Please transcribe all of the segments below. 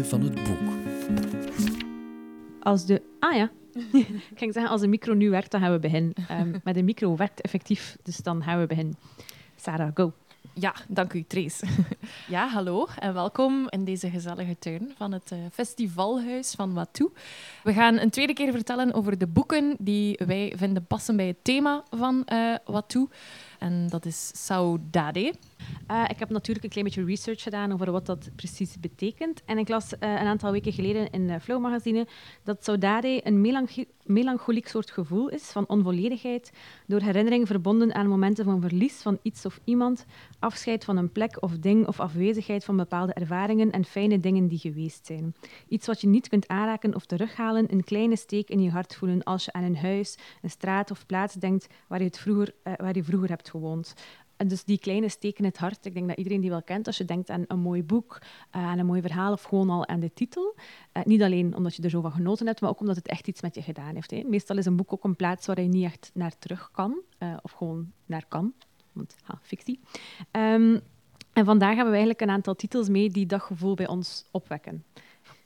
einde van het boek. Als de... Ah ja. ik ging zeggen, als de micro nu werkt, dan gaan we beginnen. Um, maar de micro werkt effectief, dus dan gaan we beginnen. Sarah, go. Ja, dank u, Trace. ja, hallo en welkom in deze gezellige tuin van het uh, festivalhuis van Watu. We gaan een tweede keer vertellen over de boeken die wij vinden passen bij het thema van uh, Watu. En dat is Saudade. Uh, ik heb natuurlijk een klein beetje research gedaan over wat dat precies betekent. En ik las uh, een aantal weken geleden in uh, Flow magazine dat saudade een melanch melancholiek soort gevoel is van onvolledigheid, door herinnering verbonden aan momenten van verlies van iets of iemand, afscheid van een plek of ding of afwezigheid van bepaalde ervaringen en fijne dingen die geweest zijn. Iets wat je niet kunt aanraken of terughalen, een kleine steek in je hart voelen als je aan een huis, een straat of plaats denkt waar je, het vroeger, waar je vroeger hebt gewoond. En dus die kleine steek in het hart, ik denk dat iedereen die wel kent als je denkt aan een mooi boek, uh, aan een mooi verhaal of gewoon al aan de titel. Uh, niet alleen omdat je er zo van genoten hebt, maar ook omdat het echt iets met je gedaan heeft. Hè. Meestal is een boek ook een plaats waar je niet echt naar terug kan, uh, of gewoon naar kan, want ha, fictie. Um, en vandaag hebben we eigenlijk een aantal titels mee die dat gevoel bij ons opwekken.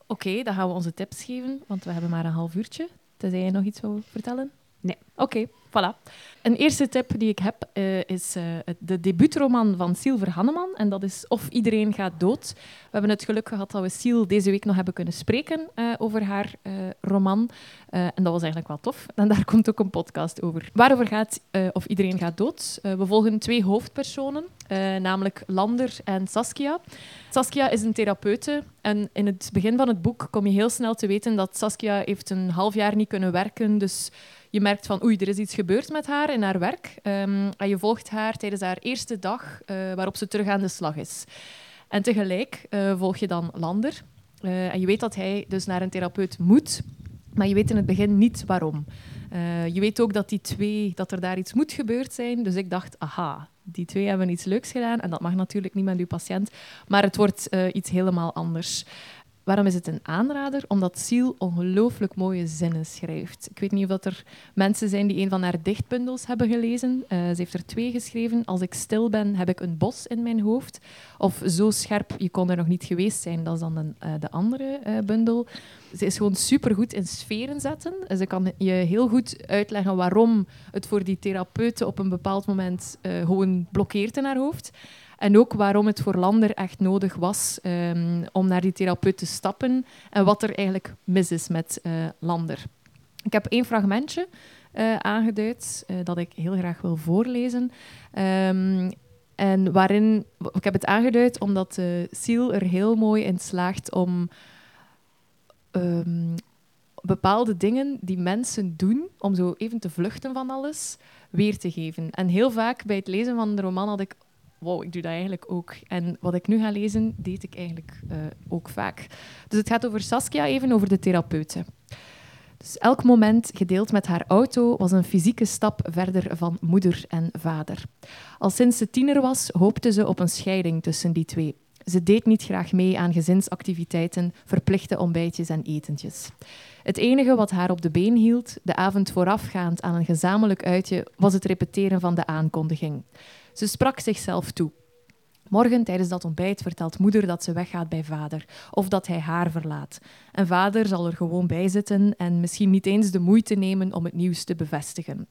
Oké, okay, dan gaan we onze tips geven, want we hebben maar een half uurtje. Tenzij je nog iets wil vertellen? Nee. Oké, okay, voilà. Een eerste tip die ik heb uh, is uh, de debuutroman van Silver Hanneman. En dat is Of iedereen gaat dood. We hebben het geluk gehad dat we Siel deze week nog hebben kunnen spreken uh, over haar roman. en dat was eigenlijk wel tof. En daar komt ook een podcast over. Waarover gaat Of iedereen gaat dood? we volgen twee hoofdpersonen, namelijk Lander en Saskia. Saskia is een therapeute. En in het begin van het boek kom je heel snel te weten dat Saskia heeft een half jaar niet kunnen werken. Dus je merkt van oei, er is iets gebeurd met haar in haar werk. Um, en je volgt haar tijdens haar eerste dag uh, waarop ze terug aan de slag is. En tegelijk uh, volg je dan Lander. Uh, en je weet dat hij dus naar een therapeut moet, maar je weet in het begin niet waarom. je weet ook dat die twee, dat er daar iets moet gebeurd zijn. Dus ik dacht, aha, die twee hebben iets leuks gedaan. En dat mag natuurlijk niet met uw patiënt. Maar het wordt iets helemaal anders. Waarom is het een aanrader? Omdat Siel ongelooflijk mooie zinnen schrijft. Ik weet niet of er mensen zijn die een van haar dichtbundels hebben gelezen. Uh, ze heeft er twee geschreven. Als ik stil ben, heb ik een bos in mijn hoofd. Of Zo scherp, je kon er nog niet geweest zijn. Dat is dan een, uh, de andere uh, bundel. Ze is gewoon supergoed in sferen zetten. Ze kan je heel goed uitleggen waarom het voor die therapeuten op een bepaald moment gewoon blokkeert in haar hoofd. En ook waarom het voor Lander echt nodig was um, om naar die therapeut te stappen en wat er eigenlijk mis is met uh, Lander. Ik heb één fragmentje uh, aangeduid uh, dat ik heel graag wil voorlezen. Um, en waarin, ik heb het aangeduid omdat Siel er heel mooi in slaagt om um, bepaalde dingen die mensen doen om zo even te vluchten van alles, weer te geven. En heel vaak bij het lezen van de roman had ik ik doe dat eigenlijk ook. En wat ik nu ga lezen, deed ik eigenlijk uh, ook vaak. Dus het gaat over Saskia, even over de therapeuten. Dus elk moment gedeeld met haar auto was een fysieke stap verder van moeder en vader. Al sinds ze tiener was, hoopte ze op een scheiding tussen die twee. Ze deed niet graag mee aan gezinsactiviteiten, verplichte ontbijtjes en etentjes. Het enige wat haar op de been hield, de avond voorafgaand aan een gezamenlijk uitje, was het repeteren van de aankondiging. Ze sprak zichzelf toe. Morgen tijdens dat ontbijt vertelt moeder dat ze weggaat bij vader of dat hij haar verlaat. En vader zal er gewoon bij zitten en misschien niet eens de moeite nemen om het nieuws te bevestigen.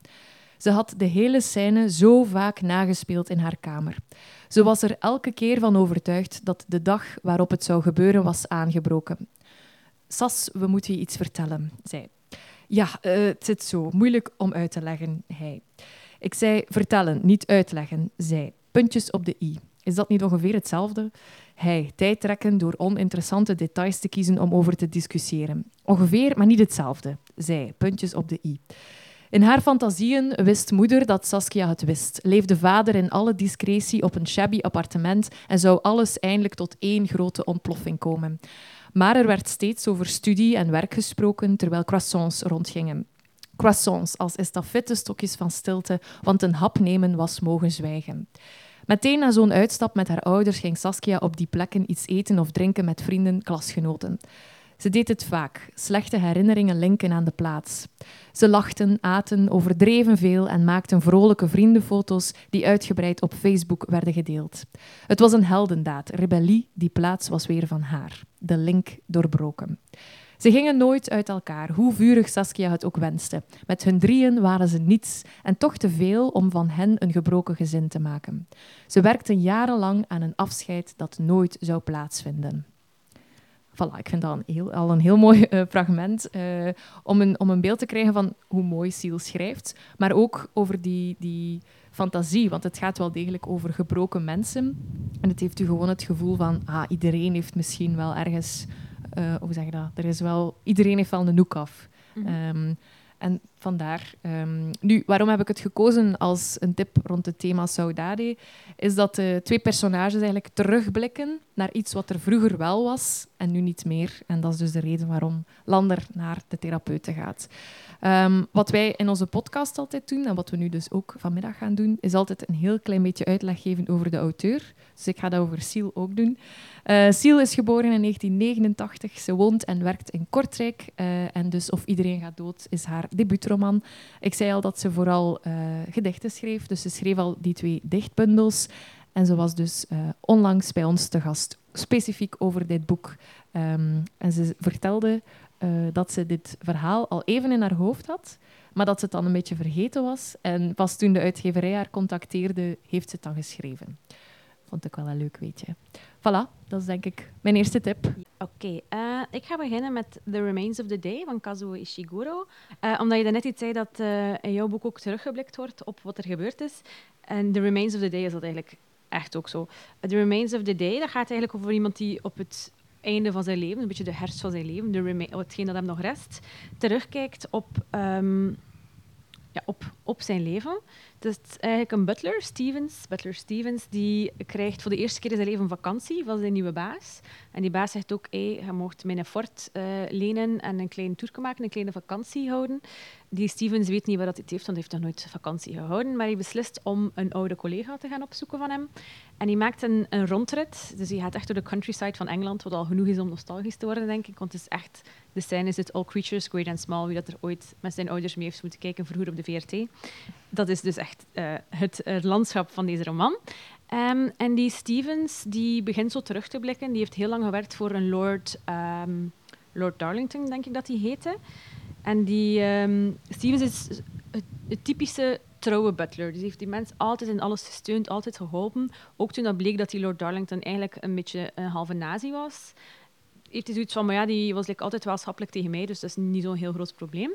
Ze had de hele scène zo vaak nagespeeld in haar kamer. Ze was er elke keer van overtuigd dat de dag waarop het zou gebeuren was aangebroken. Sas, we moeten je iets vertellen, zei. Ja, uh, het zit zo, moeilijk om uit te leggen, hij. Ik zei vertellen, niet uitleggen. Zij, puntjes op de i. Is dat niet ongeveer hetzelfde? Hij, tijd trekken door oninteressante details te kiezen om over te discussiëren. Ongeveer, maar niet hetzelfde. Zij, puntjes op de i. In haar fantasieën wist moeder dat Saskia het wist. Leefde vader in alle discretie op een shabby appartement en zou alles eindelijk tot één grote ontploffing komen. Maar er werd steeds over studie en werk gesproken terwijl croissants rondgingen croissants als estafettestokjes van stilte, want een hap nemen was mogen zwijgen. Meteen na zo'n uitstap met haar ouders ging Saskia op die plekken iets eten of drinken met vrienden, klasgenoten. Ze deed het vaak, slechte herinneringen linken aan de plaats. Ze lachten, aten, overdreven veel en maakten vrolijke vriendenfoto's die uitgebreid op Facebook werden gedeeld. Het was een heldendaad, rebellie, die plaats was weer van haar. De link doorbroken. Ze gingen nooit uit elkaar, hoe vurig Saskia het ook wenste. Met hun drieën waren ze niets en toch te veel om van hen een gebroken gezin te maken. Ze werkten jarenlang aan een afscheid dat nooit zou plaatsvinden. Voilà, ik vind dat al een heel mooi uh, fragment uh, om, een, om een beeld te krijgen van hoe mooi Seal schrijft, maar ook over die, die fantasie, want het gaat wel degelijk over gebroken mensen. En het heeft u gewoon het gevoel van, ah, iedereen heeft misschien wel ergens hoe zeg je dat? Er is wel, iedereen heeft wel een noek af. Mm -hmm. um, en vandaar. Um, nu, waarom heb ik het gekozen als een tip rond het thema Saudade? Is dat de twee personages eigenlijk terugblikken naar iets wat er vroeger wel was en nu niet meer. En dat is dus de reden waarom Lander naar de therapeuten gaat. Um, wat wij in onze podcast altijd doen, en wat we nu dus ook vanmiddag gaan doen, is altijd een heel klein beetje uitleg geven over de auteur. Dus ik ga dat over Siel ook doen. Uh, Siel is geboren in 1989. Ze woont en werkt in Kortrijk. Uh, en dus Of Iedereen gaat dood is haar debuutroman. Ik zei al dat ze vooral uh, gedichten schreef. Dus ze schreef al die twee dichtbundels. En ze was dus onlangs bij ons te gast, specifiek over dit boek. Um, en ze vertelde dat ze dit verhaal al even in haar hoofd had, maar dat ze het dan een beetje vergeten was. En pas toen de uitgeverij haar contacteerde, heeft ze het dan geschreven. Vond ik wel een leuk weetje. Voilà, dat is denk ik mijn eerste tip. Oké, uh, ik ga beginnen met The Remains of the Day van Kazuo Ishiguro. Uh, omdat je net iets zei dat uh, in jouw boek ook teruggeblikt wordt op wat er gebeurd is. En The Remains of the Day is dat eigenlijk echt ook zo. The Remains of the Day, dat gaat eigenlijk over iemand die op het einde van zijn leven, een beetje de herfst van zijn leven, de hetgeen dat hem nog rest, terugkijkt op, um, ja, op, op zijn leven. Het is eigenlijk een butler, Stevens. Butler Stevens, die krijgt voor de eerste keer in zijn leven vakantie van zijn nieuwe baas. En die baas zegt ook, hey, je mocht mijn fort uh, lenen en een kleine tour maken, een kleine vakantie houden. Die Stevens weet niet dat het heeft, want hij heeft nog nooit vakantie gehouden. Maar hij beslist om een oude collega te gaan opzoeken van hem. En hij maakt een, een rondrit. Dus hij gaat echt door de countryside van Engeland, wat al genoeg is om nostalgisch te worden, denk ik. Want het is echt, de scène is het All Creatures, Great and Small, wie dat er ooit met zijn ouders mee heeft moeten kijken vroeger op de VRT. Dat is dus echt uh, het, landschap van deze roman. Um, en die Stevens die begint zo terug te blikken. Die heeft heel lang gewerkt voor een Lord, um, Lord Darlington, denk ik dat hij heette. En die um, Stevens is het, typische trouwe butler. Dus heeft die mens altijd in alles gesteund, altijd geholpen. Ook toen dat bleek dat die Lord Darlington eigenlijk een beetje een halve nazi was heeft hij zoiets van, maar ja, die was like, altijd wel schappelijk tegen mij, dus dat is niet zo'n heel groot probleem.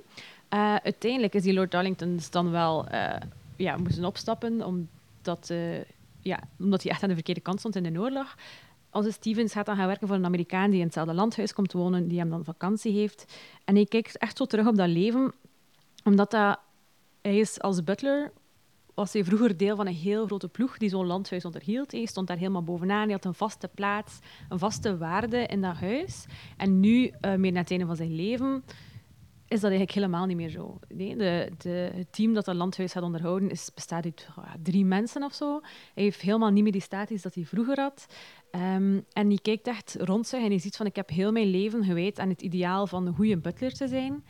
Uh, uiteindelijk is die Lord Darlington dan wel uh, ja, moesten opstappen, omdat, uh, ja, omdat hij echt aan de verkeerde kant stond in de oorlog. Onze Stevens gaat dan gaan werken voor een Amerikaan die in hetzelfde landhuis komt wonen, die hem dan vakantie heeft. En hij kijkt echt zo terug op dat leven, omdat dat, hij is als butler was hij vroeger deel van een heel grote ploeg die zo'n landhuis onderhield. Hij stond daar helemaal bovenaan. Hij had een vaste plaats, een vaste waarde in dat huis. En nu, uh, meer na het einde van zijn leven, is dat eigenlijk helemaal niet meer zo. De, de, het team dat dat landhuis gaat onderhouden is, bestaat uit drie mensen of zo. Hij heeft helemaal niet meer die status dat hij vroeger had. Um, en hij kijkt echt rond zich en hij ziet van ik heb heel mijn leven gewijd aan het ideaal van een goede butler te zijn.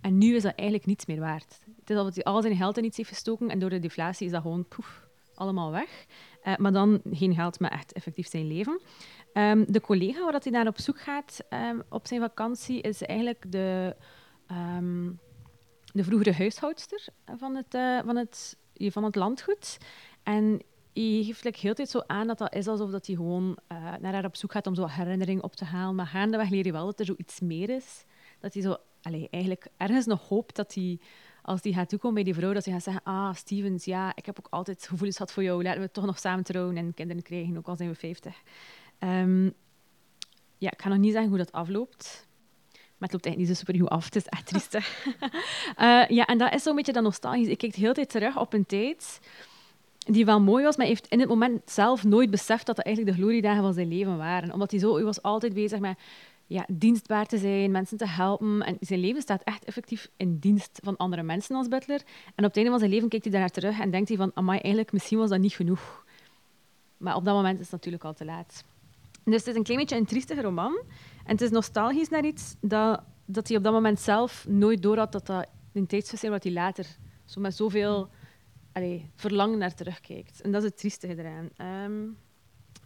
En nu is dat eigenlijk niets meer waard. Het is alsof hij al zijn geld in iets heeft gestoken en door de deflatie is dat gewoon poef, allemaal weg. Uh, maar dan geen geld, maar echt effectief zijn leven. Um, de collega waar dat hij naar op zoek gaat um, op zijn vakantie is eigenlijk de, de vroegere huishoudster van het, uh, van het, van het landgoed. En hij geeft like, heel tijd zo aan dat dat is alsof dat hij gewoon uh, naar haar op zoek gaat om zo herinnering op te halen. Maar gaandeweg leer je wel dat er zoiets meer is. Dat hij zo allee, eigenlijk ergens nog hoopt dat hij, als hij gaat toekomen bij die vrouw, dat hij gaat zeggen, ah, Stevens, ja, ik heb ook altijd gevoelens gehad voor jou, laten we toch nog samen trouwen en kinderen krijgen, ook al zijn we 50. Um, ja, ik ga nog niet zeggen hoe dat afloopt. Maar het loopt eigenlijk niet zo super goed af. Het is echt triestig. uh, ja, en dat is zo'n beetje dat nostalgisch. Ik kijk de hele tijd terug op een tijd die wel mooi was, maar heeft in het moment zelf nooit beseft dat dat eigenlijk de gloriedagen van zijn leven waren. Omdat hij zo, hij was altijd bezig met ja, dienstbaar te zijn, mensen te helpen. En zijn leven staat echt effectief in dienst van andere mensen als butler. En op het einde van zijn leven kijkt hij daar terug en denkt hij van, amai, eigenlijk, misschien was dat niet genoeg. Maar op dat moment is het natuurlijk al te laat. Dus het is een klein beetje een triestige roman. En het is nostalgisch naar iets dat, dat hij op dat moment zelf nooit door had dat dat een tijdsverschil wat hij later zo met zoveel allee, verlangen naar terugkijkt. En dat is het triestige eraan. Um,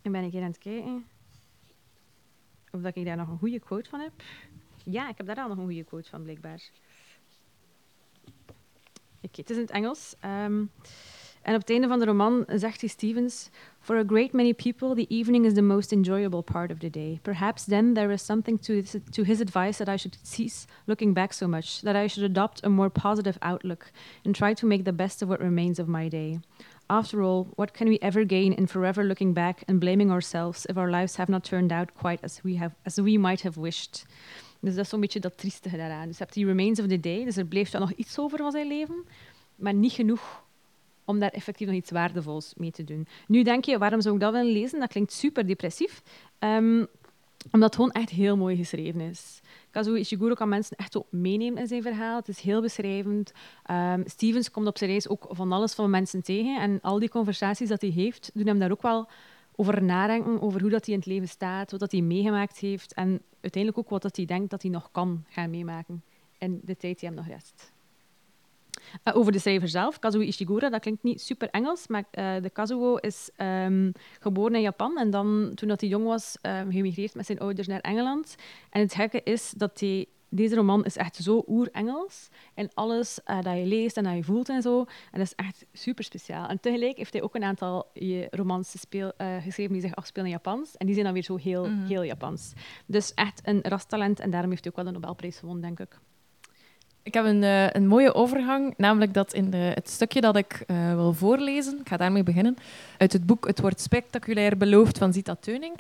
ik ben een keer aan het kijken of dat ik daar nog een goede quote van heb. Ja, ik heb daar al nog een goede quote van, blijkbaar. Oké, het is in het Engels. Um, en op het einde van de roman zegt hij Stevens: For a great many people, the evening is the most enjoyable part of the day. Perhaps then there is something to his, to his advice that I should cease looking back so much, that I should adopt a more positive outlook and try to make the best of what remains of my day. After all, what can we ever gain in forever looking back and blaming ourselves if our lives have not turned out quite as we, have, as we might have wished? Dus dat is zo'n beetje dat triestige daaraan. Dus je hebt die remains of the day, dus er bleef dan nog iets over van zijn leven, maar niet genoeg om daar effectief nog iets waardevols mee te doen. Nu denk je, waarom zou ik dat willen lezen? Dat klinkt super depressief. Um, omdat het gewoon echt heel mooi geschreven is. Kazuo Ishiguro kan mensen echt ook meenemen in zijn verhaal. Het is heel beschrijvend. Um, Stevens komt op zijn reis ook van alles van mensen tegen. En al die conversaties dat hij heeft, doen hem daar ook wel over nadenken, over hoe dat hij in het leven staat, wat dat hij meegemaakt heeft en uiteindelijk ook wat dat hij denkt dat hij nog kan gaan meemaken in de tijd die hem nog rest. Uh, over de schrijver zelf, Kazuo Ishiguro, dat klinkt niet super Engels, maar uh, de Kazuo is um, geboren in Japan en dan, toen hij jong was, um, geëmigreerd met zijn ouders naar Engeland. En het gekke is dat hij deze roman is echt zo oer-Engels. En alles uh, dat je leest en dat je voelt en zo. En dat is echt super speciaal. En tegelijk heeft hij ook een aantal romans speel, uh, geschreven die zich afspelen in Japans. En die zijn dan weer zo heel, mm. heel Japans. Dus echt een rastalent. En daarom heeft hij ook wel de Nobelprijs gewonnen, denk ik. Ik heb een, uh, een mooie overgang, namelijk dat in de, het stukje dat ik uh, wil voorlezen, ik ga daarmee beginnen, uit het boek Het wordt spectaculair beloofd van Zita Teuning,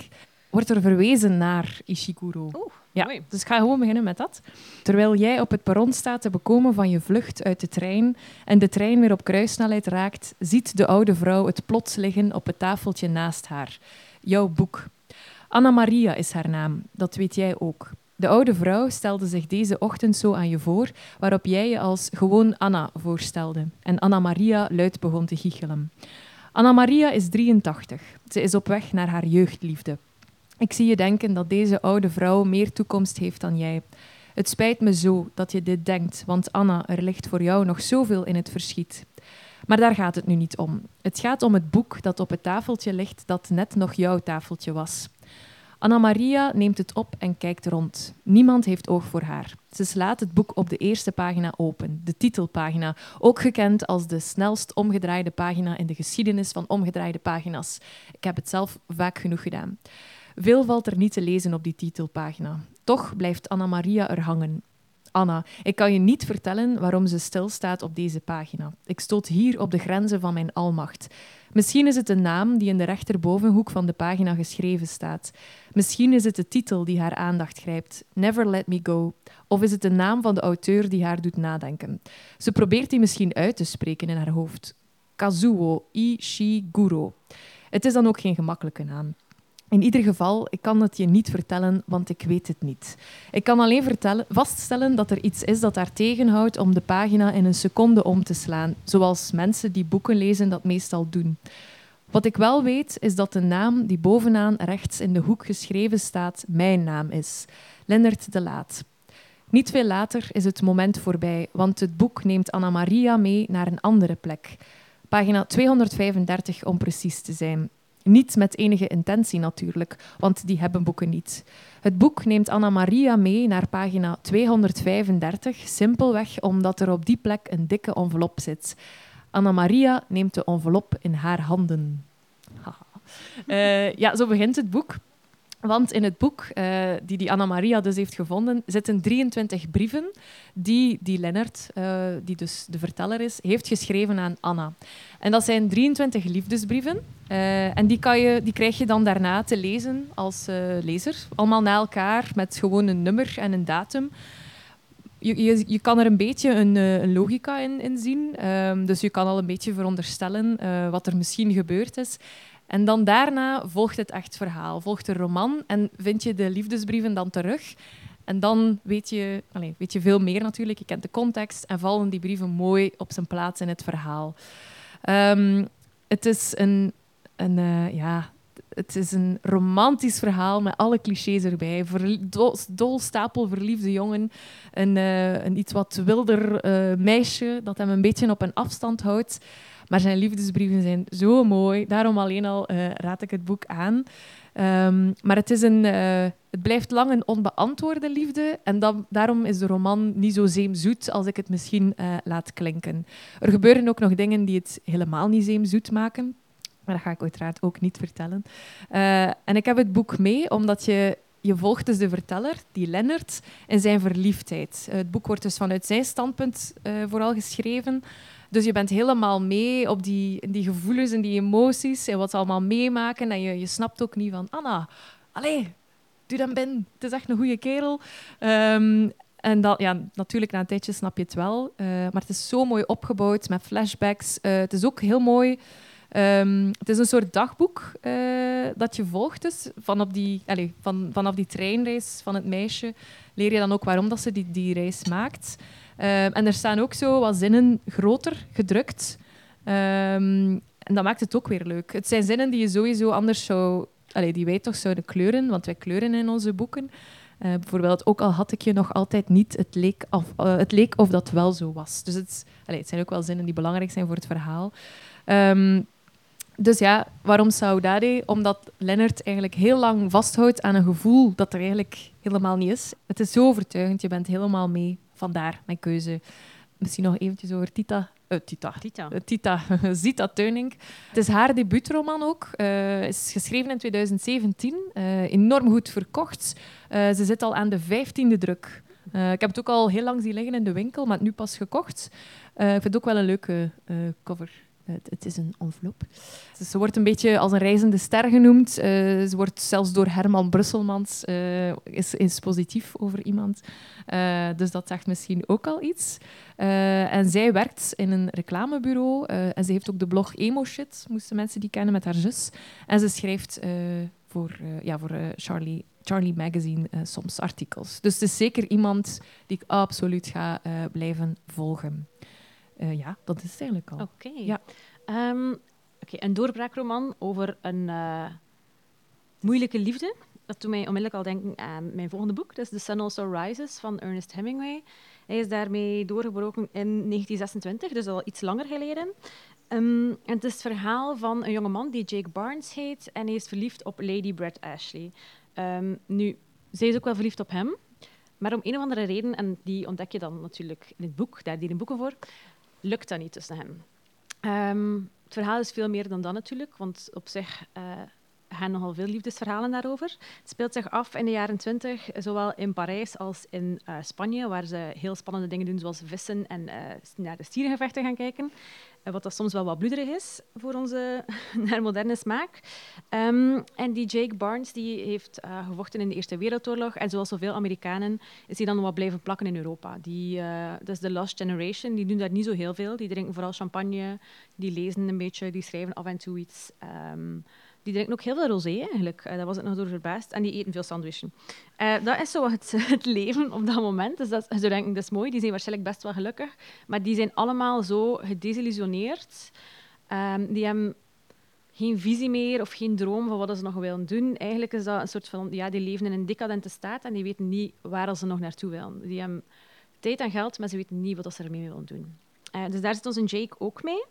wordt er verwezen naar Ishiguro. Oeh, ja, mooi. Dus ik ga gewoon beginnen met dat. Terwijl jij op het perron staat te bekomen van je vlucht uit de trein en de trein weer op kruissnelheid raakt, ziet de oude vrouw het plots liggen op het tafeltje naast haar. Jouw boek. Anna Maria is haar naam, dat weet jij ook. De oude vrouw stelde zich deze ochtend zo aan je voor, waarop jij je als gewoon Anna voorstelde. En Anna Maria luid begon te giechelen. Anna Maria is 83. Ze is op weg naar haar jeugdliefde. Ik zie je denken dat deze oude vrouw meer toekomst heeft dan jij. Het spijt me zo dat je dit denkt, want Anna, er ligt voor jou nog zoveel in het verschiet. Maar daar gaat het nu niet om. Het gaat om het boek dat op het tafeltje ligt dat net nog jouw tafeltje was. Anna Maria neemt het op en kijkt rond. Niemand heeft oog voor haar. Ze slaat het boek op de eerste pagina open, de titelpagina, ook gekend als de snelst omgedraaide pagina in de geschiedenis van omgedraaide pagina's. Ik heb het zelf vaak genoeg gedaan. Veel valt er niet te lezen op die titelpagina. Toch blijft Anna Maria er hangen. Anna, ik kan je niet vertellen waarom ze stilstaat op deze pagina. Ik stoot hier op de grenzen van mijn almacht. Misschien is het een naam die in de rechterbovenhoek van de pagina geschreven staat. Misschien is het de titel die haar aandacht grijpt, Never Let Me Go. Of is het de naam van de auteur die haar doet nadenken. Ze probeert die misschien uit te spreken in haar hoofd. Kazuo Ishiguro. Het is dan ook geen gemakkelijke naam. In ieder geval, ik kan het je niet vertellen, want ik weet het niet. Ik kan alleen vertellen, vaststellen dat er iets is dat haar tegenhoudt om de pagina in een seconde om te slaan, zoals mensen die boeken lezen dat meestal doen. Wat ik wel weet, is dat de naam die bovenaan rechts in de hoek geschreven staat, mijn naam is. Lennart de Laat. Niet veel later is het moment voorbij, want het boek neemt Anna Maria mee naar een andere plek. Pagina 235 om precies te zijn. Niet met enige intentie natuurlijk, want die hebben boeken niet. Het boek neemt Anna Maria mee naar pagina 235, simpelweg omdat er op die plek een dikke envelop zit. Anna Maria neemt de envelop in haar handen. uh, ja, zo begint het boek. Want in het boek uh, die, die Anna Maria dus heeft gevonden, zitten 23 brieven die, die Lennart, uh, die dus de verteller is, heeft geschreven aan Anna. En dat zijn 23 liefdesbrieven. En die, kan je, die krijg je dan daarna te lezen als lezer. Allemaal na elkaar met gewoon een nummer en een datum. Je, je, je kan er een beetje een, een logica in, in zien. Ehm, dus je kan al een beetje veronderstellen wat er misschien gebeurd is. En dan daarna volgt het echt verhaal, volgt de roman en vind je de liefdesbrieven dan terug. En dan weet je, allez, weet je veel meer natuurlijk, je kent de context en vallen die brieven mooi op zijn plaats in het verhaal. Um, het is een, een uh, ja, het is een romantisch verhaal met alle clichés erbij. Dol, stapel verliefde jongen. Een, uh, een iets wat wilder uh, meisje dat hem een beetje op een afstand houdt. Maar zijn liefdesbrieven zijn zo mooi. Daarom alleen al uh, raad ik het boek aan. Um, maar het, is een, het blijft lang een onbeantwoorde liefde. En daarom is de roman niet zo zeemzoet als ik het misschien laat klinken. Er gebeuren ook nog dingen die het helemaal niet zeemzoet maken. Maar dat ga ik uiteraard ook niet vertellen. Uh, en ik heb het boek mee omdat je je volgt dus de verteller, die Lennart, in zijn verliefdheid. het boek wordt dus vanuit zijn standpunt uh, vooral geschreven. Dus je bent helemaal mee op die, die gevoelens en die emoties en wat ze allemaal meemaken. En je, je snapt ook niet van, Anna, allee, doe dan ben. Het is echt een goede kerel. Um, en dat, ja, natuurlijk, na een tijdje snap je het wel. Maar het is zo mooi opgebouwd met flashbacks. Het is ook heel mooi. Um, het is een soort dagboek uh, dat je volgt. Dus vanaf die, allez, van, vanaf die treinreis van het meisje leer je dan ook waarom dat ze die, die reis maakt. Um, en er staan ook zo wat zinnen groter gedrukt. Um, en dat maakt het ook weer leuk. Het zijn zinnen die je sowieso anders zou... Allee, die wij toch zouden kleuren, want wij kleuren in onze boeken. Uh, bijvoorbeeld, ook al had ik je nog altijd niet, het leek of, uh, het leek of dat wel zo was. Dus het, allee, het zijn ook wel zinnen die belangrijk zijn voor het verhaal. Um, dus ja, waarom Saudade? Omdat Lennart eigenlijk heel lang vasthoudt aan een gevoel dat er eigenlijk helemaal niet is. Het is zo overtuigend, je bent helemaal mee. Vandaar mijn keuze. Misschien nog eventjes over Tita. Uh, Tita. Tita. Uh, Tita. Zita Teuning. Het is haar debuutroman ook. Uh, is geschreven in 2017. enorm goed verkocht. ze zit al aan de vijftiende druk. ik heb het ook al heel lang zien liggen in de winkel, maar nu pas gekocht. ik vind het ook wel een leuke cover. Het, het, is een envelop. Ze wordt een beetje als een reizende ster genoemd. Uh, ze wordt zelfs door Herman Brusselmans uh, is, is positief over iemand. Uh, dus dat zegt misschien ook al iets. en zij werkt in een reclamebureau. en ze heeft ook de blog Emo Shit, moesten mensen die kennen met haar zus. En ze schrijft voor, ja, voor Charlie, Charlie Magazine soms artikels. Dus het is zeker iemand die ik absoluut ga blijven volgen. Uh, ja, dat is het eigenlijk al. Oké. Okay. Ja. Um, okay, een doorbraakroman over een uh, moeilijke liefde. Dat doet mij onmiddellijk al denken aan mijn volgende boek. Dat is The Sun Also Rises van Ernest Hemingway. Hij is daarmee doorgebroken in 1926, dus al iets langer geleden. Um, en het is het verhaal van een jongeman die Jake Barnes heet en hij is verliefd op Lady Brett Ashley. Um, nu, zij is ook wel verliefd op hem, maar om een of andere reden, en die ontdek je dan natuurlijk in het boek, daar dienen boeken voor, lukt dat niet tussen hen. Um, het verhaal is veel meer dan dat natuurlijk, want op zich uh, gaan nogal veel liefdesverhalen daarover. Het speelt zich af in de jaren twintig, zowel in Parijs als in uh, Spanje, waar ze heel spannende dingen doen, zoals vissen en uh, naar de stierengevechten gaan kijken. Uh, wat dat soms wel wat bloederig is voor onze naar moderne smaak. Um, en die Jake Barnes die heeft gevochten in de Eerste Wereldoorlog en zoals zoveel Amerikanen is hij dan wat blijven plakken in Europa. Die, dat is de Lost Generation, die doen daar niet zo heel veel. Die drinken vooral champagne, die lezen een beetje, die schrijven af en toe iets. Um, die drinken ook heel veel rosé eigenlijk. Uh, daar was ik nog door verbaasd. En die eten veel sandwichen. Uh, dat is zo het, het, leven op dat moment. Dus dat, ze denken, dat is mooi. Die zijn waarschijnlijk best wel gelukkig. Maar die zijn allemaal zo gedesillusioneerd. Um, die hebben geen visie meer of geen droom van wat ze nog willen doen. Eigenlijk is dat een soort van... Ja, die leven in een decadente staat en die weten niet waar ze nog naartoe willen. Die hebben tijd en geld, maar ze weten niet wat ze ermee willen doen. Uh, dus daar zit onze Jake ook mee.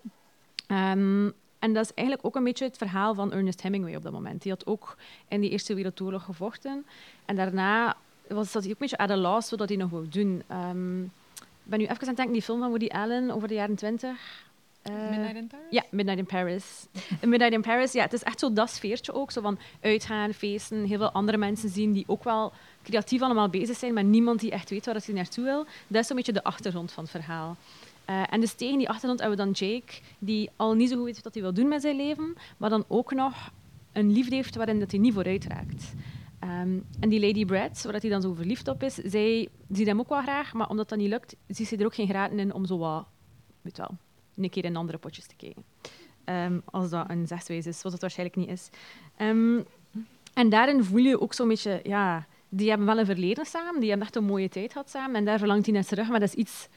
Um, en dat is eigenlijk ook een beetje het verhaal van Ernest Hemingway op dat moment. Die had ook in die Eerste Wereldoorlog gevochten. En daarna was dat hij ook een beetje at a loss wat hij nog wou doen. Um, ik ben nu even aan het denken, die film van Woody Allen over de jaren twintig. Uh, Midnight in Paris? Ja, Midnight in Paris. Midnight in Paris, ja, het is echt zo dat sfeertje ook. Zo van uitgaan, feesten, heel veel andere mensen zien die ook wel creatief allemaal bezig zijn, maar niemand die echt weet waar hij naartoe wil. Dat is een beetje de achtergrond van het verhaal. Uh, en dus tegen die achtergrond hebben we dan Jake, die al niet zo goed weet wat hij wil doen met zijn leven, maar dan ook nog een liefde heeft waarin dat hij niet vooruit raakt. Um, en die Lady Brad, waar hij dan zo verliefd op is, zij ziet hem ook wel graag, maar omdat dat niet lukt, ziet ze er ook geen graten in om zo wat, weet wel, een keer in andere potjes te kijken. Um, als dat een zegswijze is, wat het waarschijnlijk niet is. Um, en daarin voel je ook zo'n beetje, ja, die hebben wel een verleden samen, die hebben echt een mooie tijd gehad samen, en daar verlangt hij naar terug, maar dat is iets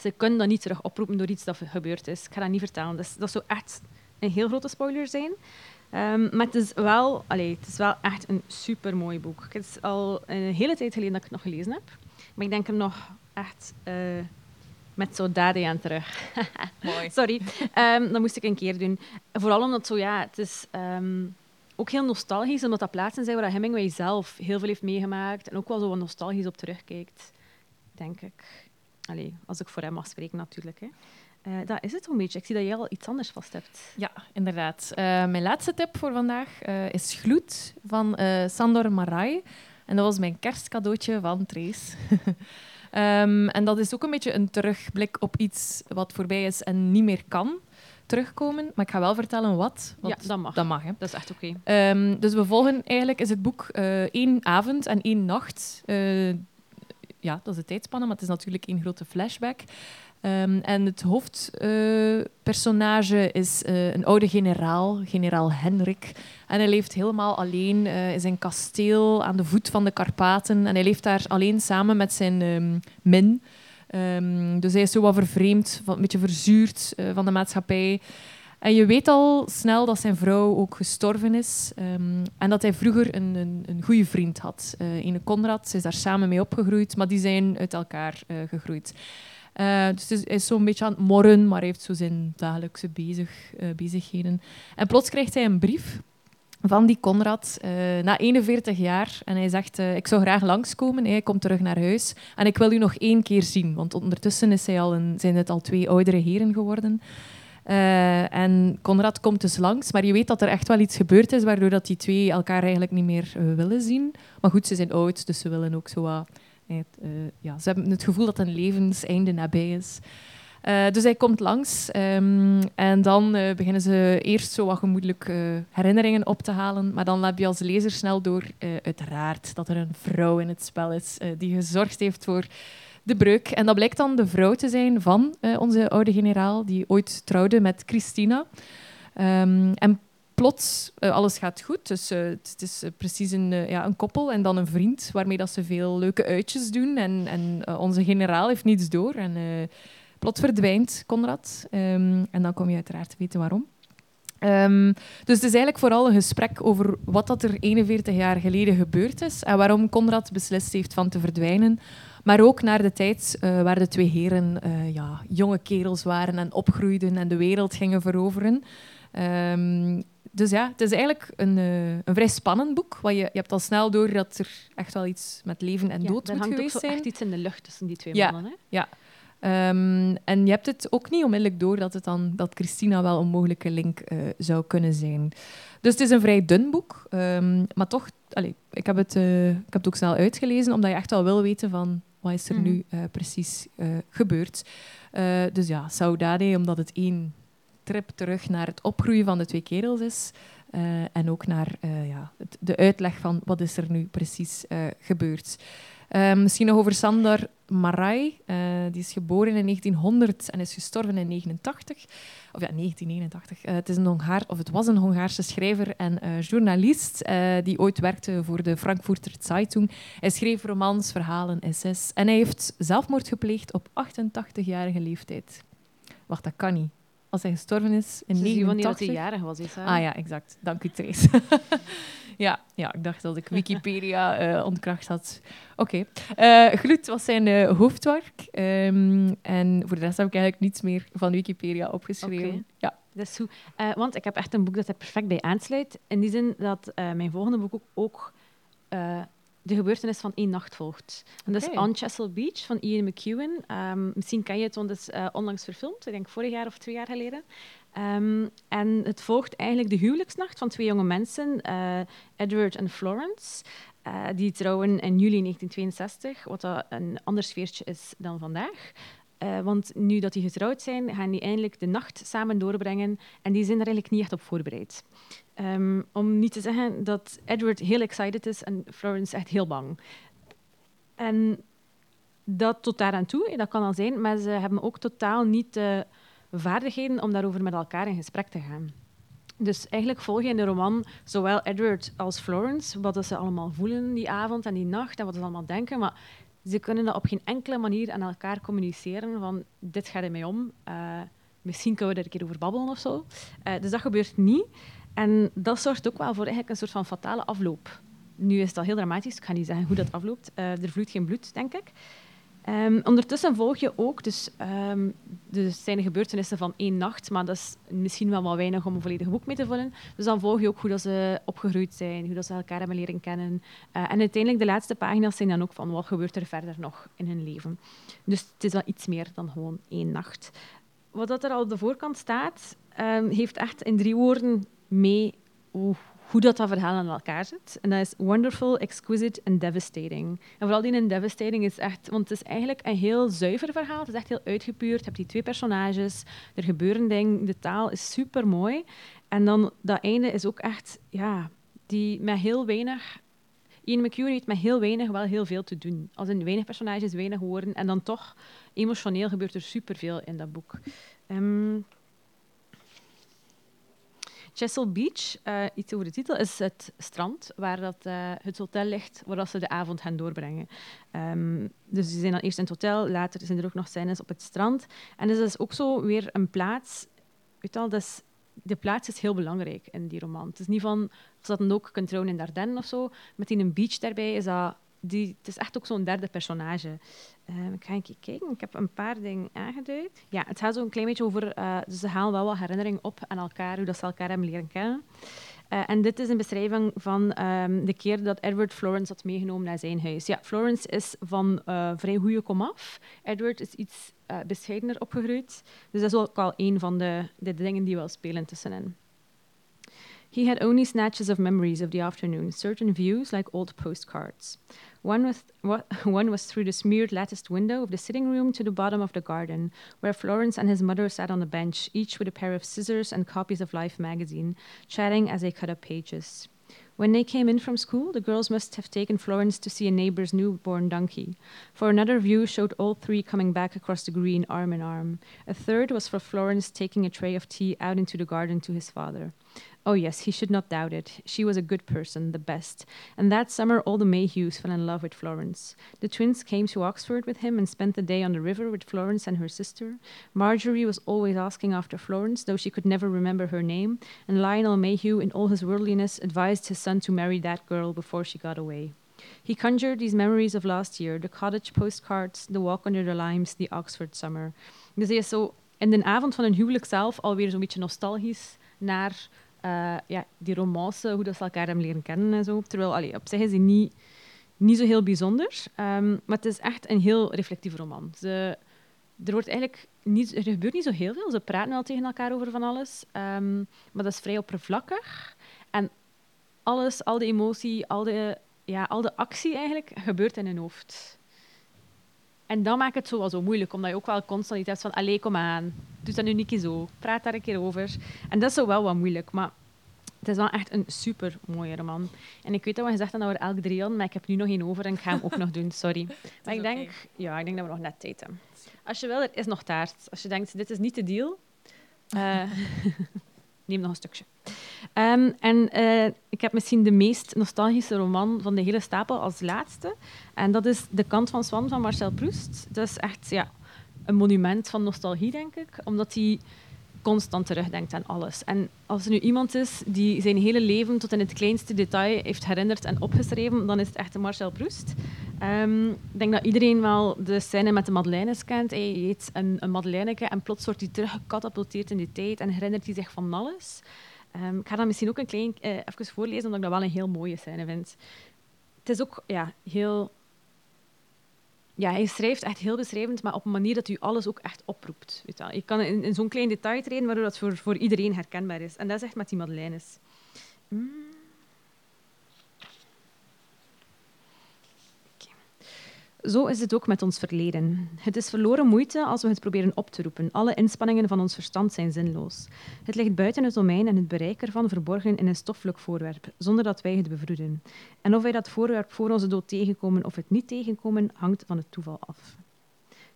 ze kunnen dat niet terug oproepen door iets dat gebeurd is. Ik ga dat niet vertellen. Dat, dat zou echt een heel grote spoiler zijn. Ehm, maar het is, wel, allee, het is wel echt een super mooi boek. Het is al een hele tijd geleden dat ik het nog gelezen heb. Maar ik denk hem nog echt uh, met daddy aan terug. mooi. Sorry, um, dat moest ik een keer doen. Vooral omdat zo, ja, het is um, ook heel nostalgisch, omdat dat plaatsen zijn waar Hemingway zelf heel veel heeft meegemaakt en ook wel zo wat nostalgisch op terugkijkt, denk ik. Allee, als ik voor hem mag spreken natuurlijk. Hè. Uh, dat is het een beetje. Ik zie dat jij al iets anders vast hebt. Ja, inderdaad. Uh, mijn laatste tip voor vandaag uh, is Gloed van Sandor Marai. En dat was mijn kerstcadeautje van Trace. um, en dat is ook een beetje een terugblik op iets wat voorbij is en niet meer kan terugkomen. Maar ik ga wel vertellen wat. Ja, dat mag. Dat mag, hè. Dat is echt oké. Okay. Um, dus we volgen eigenlijk is het boek één avond en één nacht. Ja, dat is de tijdspanne, maar het is natuurlijk één grote flashback. Um, en het hoofdpersonage uh, is uh, een oude generaal, generaal Henrik. En hij leeft helemaal alleen uh, in zijn kasteel aan de voet van de Karpaten. En hij leeft daar alleen samen met zijn um, min. Um, dus hij is zo wat vervreemd, een beetje verzuurd van de maatschappij. En je weet al snel dat zijn vrouw ook gestorven is. en dat hij vroeger een, een, een goede vriend had. Uh, Ene Conrad, ze is daar samen mee opgegroeid, maar die zijn uit elkaar gegroeid. Uh, dus hij is zo'n beetje aan het morren, maar heeft zo zijn dagelijkse bezig, bezigheden. En plots krijgt hij een brief van die Conrad na 41 jaar. En hij zegt, ik zou graag langskomen. Hij komt terug naar huis. En ik wil u nog één keer zien. Want ondertussen is hij al een, zijn het al twee oudere heren geworden. En Conrad komt dus langs. Maar je weet dat er echt wel iets gebeurd is, waardoor dat die twee elkaar eigenlijk niet meer willen zien. Maar goed, ze zijn oud, dus ze willen ook zo wat uh, ja, ze hebben het gevoel dat een levenseinde nabij is. Dus hij komt langs um, en dan beginnen ze eerst zo wat gemoedelijk herinneringen op te halen. Maar dan heb je als lezer snel door, uiteraard, dat er een vrouw in het spel is die gezorgd heeft voor de. En dat blijkt dan de vrouw te zijn van onze oude generaal, die ooit trouwde met Christina. Um, en plots, uh, alles gaat goed. Dus uh, het, is precies een, ja, een koppel en dan een vriend waarmee dat ze veel leuke uitjes doen. En, en onze generaal heeft niets door. En plots verdwijnt Conrad. Um, en dan kom je uiteraard te weten waarom. Um, dus het is eigenlijk vooral een gesprek over wat dat er 41 jaar geleden gebeurd is en waarom Conrad beslist heeft van te verdwijnen. Maar ook naar de tijd uh, waar de twee heren uh, ja, jonge kerels waren en opgroeiden en de wereld gingen veroveren. Um, dus ja, het is eigenlijk een, uh, een vrij spannend boek. Want je, je hebt al snel door dat er echt wel iets met leven en dood moet geweest zijn. Er hangt echt iets in de lucht tussen die twee ja, mannen. Hè? Ja. Um, en je hebt het ook niet onmiddellijk door dat, het dan, dat Christina wel een mogelijke link uh, zou kunnen zijn. Dus het is een vrij dun boek. Um, maar toch, allez, ik, heb het, uh, ik heb het ook snel uitgelezen, omdat je echt wel wil weten van wat is er mm. nu precies gebeurd. dus ja, Saudade, omdat het één trip terug naar het opgroeien van de twee kerels is. En ook naar ja, het, de uitleg van wat is er nu precies uh, gebeurd. misschien nog over Sandor Marai. die is geboren in 1900 en is gestorven in 89. Of ja, 1989. het, is een Hongaar, of het was een Hongaarse schrijver en journalist die ooit werkte voor de Frankfurter Zeitung. Hij schreef romans, verhalen, essays. En hij heeft zelfmoord gepleegd op 88-jarige leeftijd. Wacht, dat kan niet als hij gestorven is in 89. dat hij jarig was. Is, ah ja, exact. Dank u, Trace. ja, ja, ik dacht dat ik Wikipedia uh, ontkracht had. Oké. Okay. Uh, Gloed was zijn uh, hoofdwerk. Um, en voor de rest heb ik eigenlijk niets meer van Wikipedia opgeschreven. Okay. Ja. Dat is goed. want ik heb echt een boek dat er perfect bij aansluit. In die zin dat mijn volgende boek ook, ook de gebeurtenis van één nacht volgt. En dat is On Chesil Beach van Ian McEwan. Um, misschien ken je het, want het is uh, onlangs verfilmd. Ik denk vorig jaar of twee jaar geleden. Um, en het volgt eigenlijk de huwelijksnacht van twee jonge mensen, uh, Edward en Florence. Uh, die trouwen in juli 1962, wat een ander sfeertje is dan vandaag. Uh, want nu dat die getrouwd zijn, gaan die eindelijk de nacht samen doorbrengen. En die zijn er eigenlijk niet echt op voorbereid. Um, om niet te zeggen dat Edward heel excited is en Florence echt heel bang. En dat tot daar aan toe, dat kan al zijn, maar ze hebben ook totaal niet vaardigheden om daarover met elkaar in gesprek te gaan. Dus eigenlijk volg je in de roman zowel Edward als Florence, wat ze allemaal voelen die avond en die nacht en wat ze allemaal denken. Maar ze kunnen dat op geen enkele manier aan elkaar communiceren van dit gaat er mij om. Uh, misschien kunnen we er een keer over babbelen of zo. Uh, dus dat gebeurt niet. En dat zorgt ook wel voor eigenlijk een soort van fatale afloop. Nu is dat heel dramatisch, ik ga niet zeggen hoe dat afloopt. Uh, er vloeit geen bloed, denk ik. Um, ondertussen volg je ook, dus um, er zijn de gebeurtenissen van één nacht, maar dat is misschien wel wat weinig om een volledig boek mee te vullen. Dus dan volg je ook hoe dat ze opgegroeid zijn, hoe dat ze elkaar hebben leren kennen. Uh, en uiteindelijk, de laatste pagina's zijn dan ook van wat gebeurt er verder nog in hun leven. Dus het is wel iets meer dan gewoon één nacht. Wat dat er al op de voorkant staat, um, heeft echt in drie woorden mee hoe hoe dat, dat verhaal aan elkaar zit. En dat is wonderful, exquisite en devastating. En vooral die in devastating is echt... Want het is eigenlijk een heel zuiver verhaal. Het is echt heel uitgepuurd. Je hebt die twee personages. Er gebeuren dingen. De taal is super mooi. En dan dat einde is ook echt... Ja, die met heel weinig... Ian McEwan heeft met heel weinig wel heel veel te doen. Als in weinig personages, weinig woorden. En dan toch, emotioneel gebeurt er superveel in dat boek. Um, Chesil Beach, uh, iets over de titel, is het strand waar dat, uh, het hotel ligt waar dat ze de avond gaan doorbrengen. Um, dus ze zijn dan eerst in het hotel, later zijn er ook nog scènes op het strand. En dus is ook zo weer een plaats. Weet al, dus de plaats is heel belangrijk in die roman. Het is niet van, dat dan ook kunt trouwen in Dardenne of zo, met die een beach daarbij is dat die, het is echt ook zo'n derde personage. Uh, ik ga een keer kijken. Ik heb een paar dingen aangeduid. Ja, het gaat zo'n klein beetje over... Uh, ze halen wel wat herinneringen op aan elkaar, hoe dat ze elkaar hebben leren kennen. Uh, en dit is een beschrijving van um, de keer dat Edward Florence had meegenomen naar zijn huis. Ja, Florence is van vrij goede komaf. Edward is iets bescheidener opgegroeid. Dus dat is ook al een van de, de dingen die wel spelen tussenin. He had only snatches of memories of the afternoon, certain views like old postcards. One was, one was through the smeared latticed window of the sitting room to the bottom of the garden, where Florence and his mother sat on a bench, each with a pair of scissors and copies of Life magazine, chatting as they cut up pages. When they came in from school, the girls must have taken Florence to see a neighbor's newborn donkey, for another view showed all three coming back across the green arm in arm. A third was for Florence taking a tray of tea out into the garden to his father. Oh, yes, he should not doubt it. She was a good person, the best. And that summer, all the Mayhews fell in love with Florence. The twins came to Oxford with him and spent the day on the river with Florence and her sister. Marjorie was always asking after Florence, though she could never remember her name. And Lionel Mayhew, in all his worldliness, advised his son to marry that girl before she got away. He conjured these memories of last year the cottage postcards, the walk under the limes, the Oxford summer. Dus hij is zo in de avond van een huwelijk zelf alweer zo'n beetje nostalgisch naar uh, ja, die romance, hoe dat ze elkaar hebben leren kennen en zo. Terwijl op zich is hij niet, niet zo heel bijzonder. Um, maar het is echt een heel reflectieve roman. Ze, er, wordt eigenlijk er gebeurt niet zo heel veel. Ze praten wel tegen elkaar over van alles. Um, maar dat is vrij oppervlakkig. En alles, al de emotie, al de, ja, al de actie eigenlijk, gebeurt in hun hoofd. En dat maakt het zo wel zo moeilijk, omdat je ook wel constant iets hebt van allee, kom aan, doe dat nu niet zo, praat daar een keer over. En dat is zo wel wat moeilijk, maar het is wel echt een super mooie roman. En ik weet dat we gezegd hebben dat we er elk drie hadden, maar ik heb nu nog één over en ik ga hem ook nog doen, sorry. Maar ik denk, ja, ik denk dat we nog net tijd hebben. Als je wil, er is nog taart. Als je denkt, dit is niet de deal, uh, neem nog een stukje. Um, en uh, ik heb misschien de meest nostalgische roman van de hele stapel als laatste. En dat is De Kant van Swan van Marcel Proust. Dat is echt ja, een monument van nostalgie, denk ik. Omdat hij constant terugdenkt aan alles. En als er nu iemand is die zijn hele leven tot in het kleinste detail heeft herinnerd en opgeschreven, dan is het echt Marcel Proust. Um, ik denk dat iedereen wel de scène met de Madeleines kent. Hij eet een, een Madeleineke en plots wordt hij teruggecatapulteerd in die tijd en herinnert hij zich van alles. Um, ik ga dat misschien ook een klein uh, even voorlezen, omdat ik dat wel een heel mooie scène vind. Het is ook ja, heel... Ja, hij schrijft echt heel beschrijvend, maar op een manier dat u alles ook echt oproept. Weet je, je kan in, in zo'n klein detail treden, waardoor dat voor, voor iedereen herkenbaar is. En dat is echt met die Madeleines. Mm. Zo is het ook met ons verleden. Het is verloren moeite als we het proberen op te roepen. Alle inspanningen van ons verstand zijn zinloos. Het ligt buiten het domein en het bereik ervan verborgen in een stoffelijk voorwerp, zonder dat wij het bevroeden. En of wij dat voorwerp voor onze dood tegenkomen of het niet tegenkomen, hangt van het toeval af.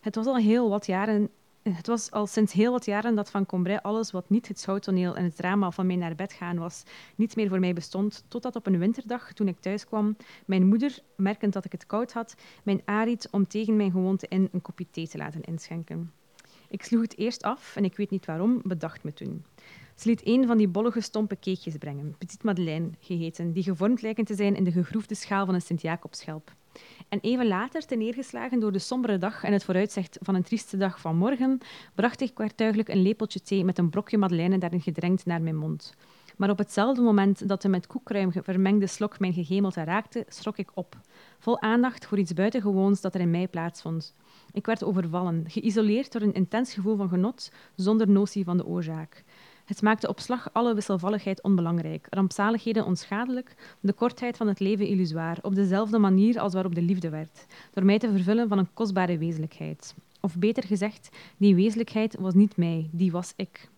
Het was al heel wat jaren het was al sinds heel wat jaren dat van Combray alles wat niet het schouwtoneel en het drama van mijn naar bed gaan was, niet meer voor mij bestond, totdat op een winterdag, toen ik thuis kwam, mijn moeder, merkend dat ik het koud had, mijn aanried om tegen mijn gewoonte in een kopje thee te laten inschenken. Ik sloeg het eerst af en ik weet niet waarom, bedacht me toen. Ze liet een van die bollige stompe cakejes brengen, Petit Madeleine geheten, die gevormd lijken te zijn in de gegroefde schaal van een Sint-Jacobsschelp. En even later, te neergeslagen door de sombere dag en het vooruitzicht van een trieste dag van morgen, bracht ik werktuigelijk een lepeltje thee met een brokje madeleine daarin gedrenkt naar mijn mond. Maar op hetzelfde moment dat de met koekruim vermengde slok mijn gehemelte raakte, schrok ik op, vol aandacht voor iets buitengewoons dat er in mij plaatsvond. Ik werd overvallen, geïsoleerd door een intens gevoel van genot, zonder notie van de oorzaak. Het maakte op slag alle wisselvalligheid onbelangrijk, rampzaligheden onschadelijk, de kortheid van het leven illusoir, op dezelfde manier als waarop de liefde werd, door mij te vervullen van een kostbare wezenlijkheid. Of beter gezegd, die wezenlijkheid was niet mij, die was ik.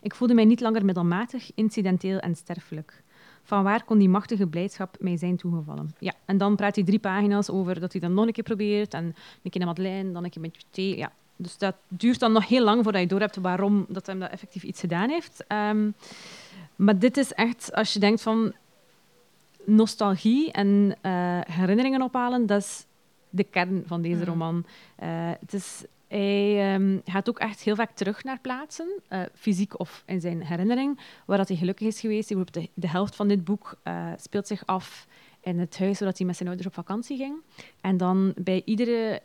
Ik voelde mij niet langer middelmatig, incidenteel en sterfelijk. Van waar kon die machtige blijdschap mij zijn toegevallen? Ja, en dan praat hij drie pagina's over dat hij dan nog een keer probeert. En een keer een madeleine, dan een keer met thee. Ja, dus dat duurt dan nog heel lang voordat je door hebt waarom dat hem dat effectief iets gedaan heeft. Um, maar dit is echt, als je denkt van nostalgie en uh, herinneringen ophalen, dat is de kern van deze roman. Uh, het is hij um, gaat ook echt heel vaak terug naar plaatsen, uh, fysiek of in zijn herinnering, waar dat hij gelukkig is geweest. De, de helft van dit boek speelt zich af in het huis waar hij met zijn ouders op vakantie ging. En dan bij iedere,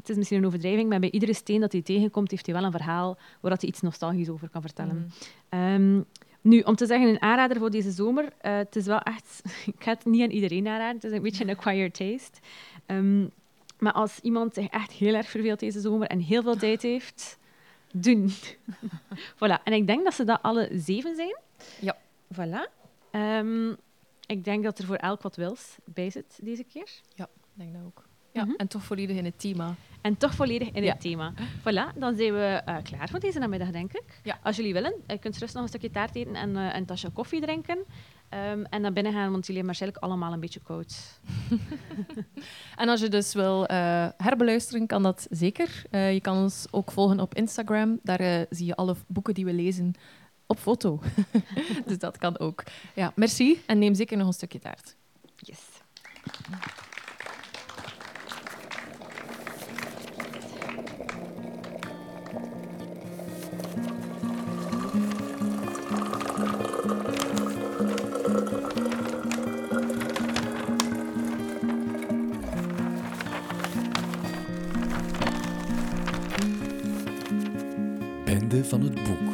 het is misschien een overdrijving, maar bij iedere steen dat hij tegenkomt, heeft hij wel een verhaal waar dat hij iets nostalgisch over kan vertellen. Mm. Um, nu, om te zeggen, een aanrader voor deze zomer. Uh, het is wel echt... ik ga het niet aan iedereen aanraden. Het is een beetje een acquired taste. Um, maar als iemand zich echt heel erg verveelt deze zomer en heel veel tijd heeft, doen. voilà. En ik denk dat ze dat alle zeven zijn. Ja. Voilà. Um, ik denk dat er voor elk wat wils bij zit deze keer. Ja, ik denk dat ook. Ja, mm -hmm. en toch volledig in het thema. En toch volledig in ja. het thema. Voilà, dan zijn we uh, klaar voor deze namiddag, denk ik. Ja. Als jullie willen, je kunt rustig nog een stukje taart eten en uh, een tasje koffie drinken. Um, en naar binnen gaan, want jullie hebben waarschijnlijk allemaal een beetje koud. en als je dus wil uh, herbeluisteren, kan dat zeker. Je kan ons ook volgen op Instagram. Daar zie je alle boeken die we lezen op foto. dus dat kan ook. Ja, merci en neem zeker nog een stukje taart. Yes. Van het boek.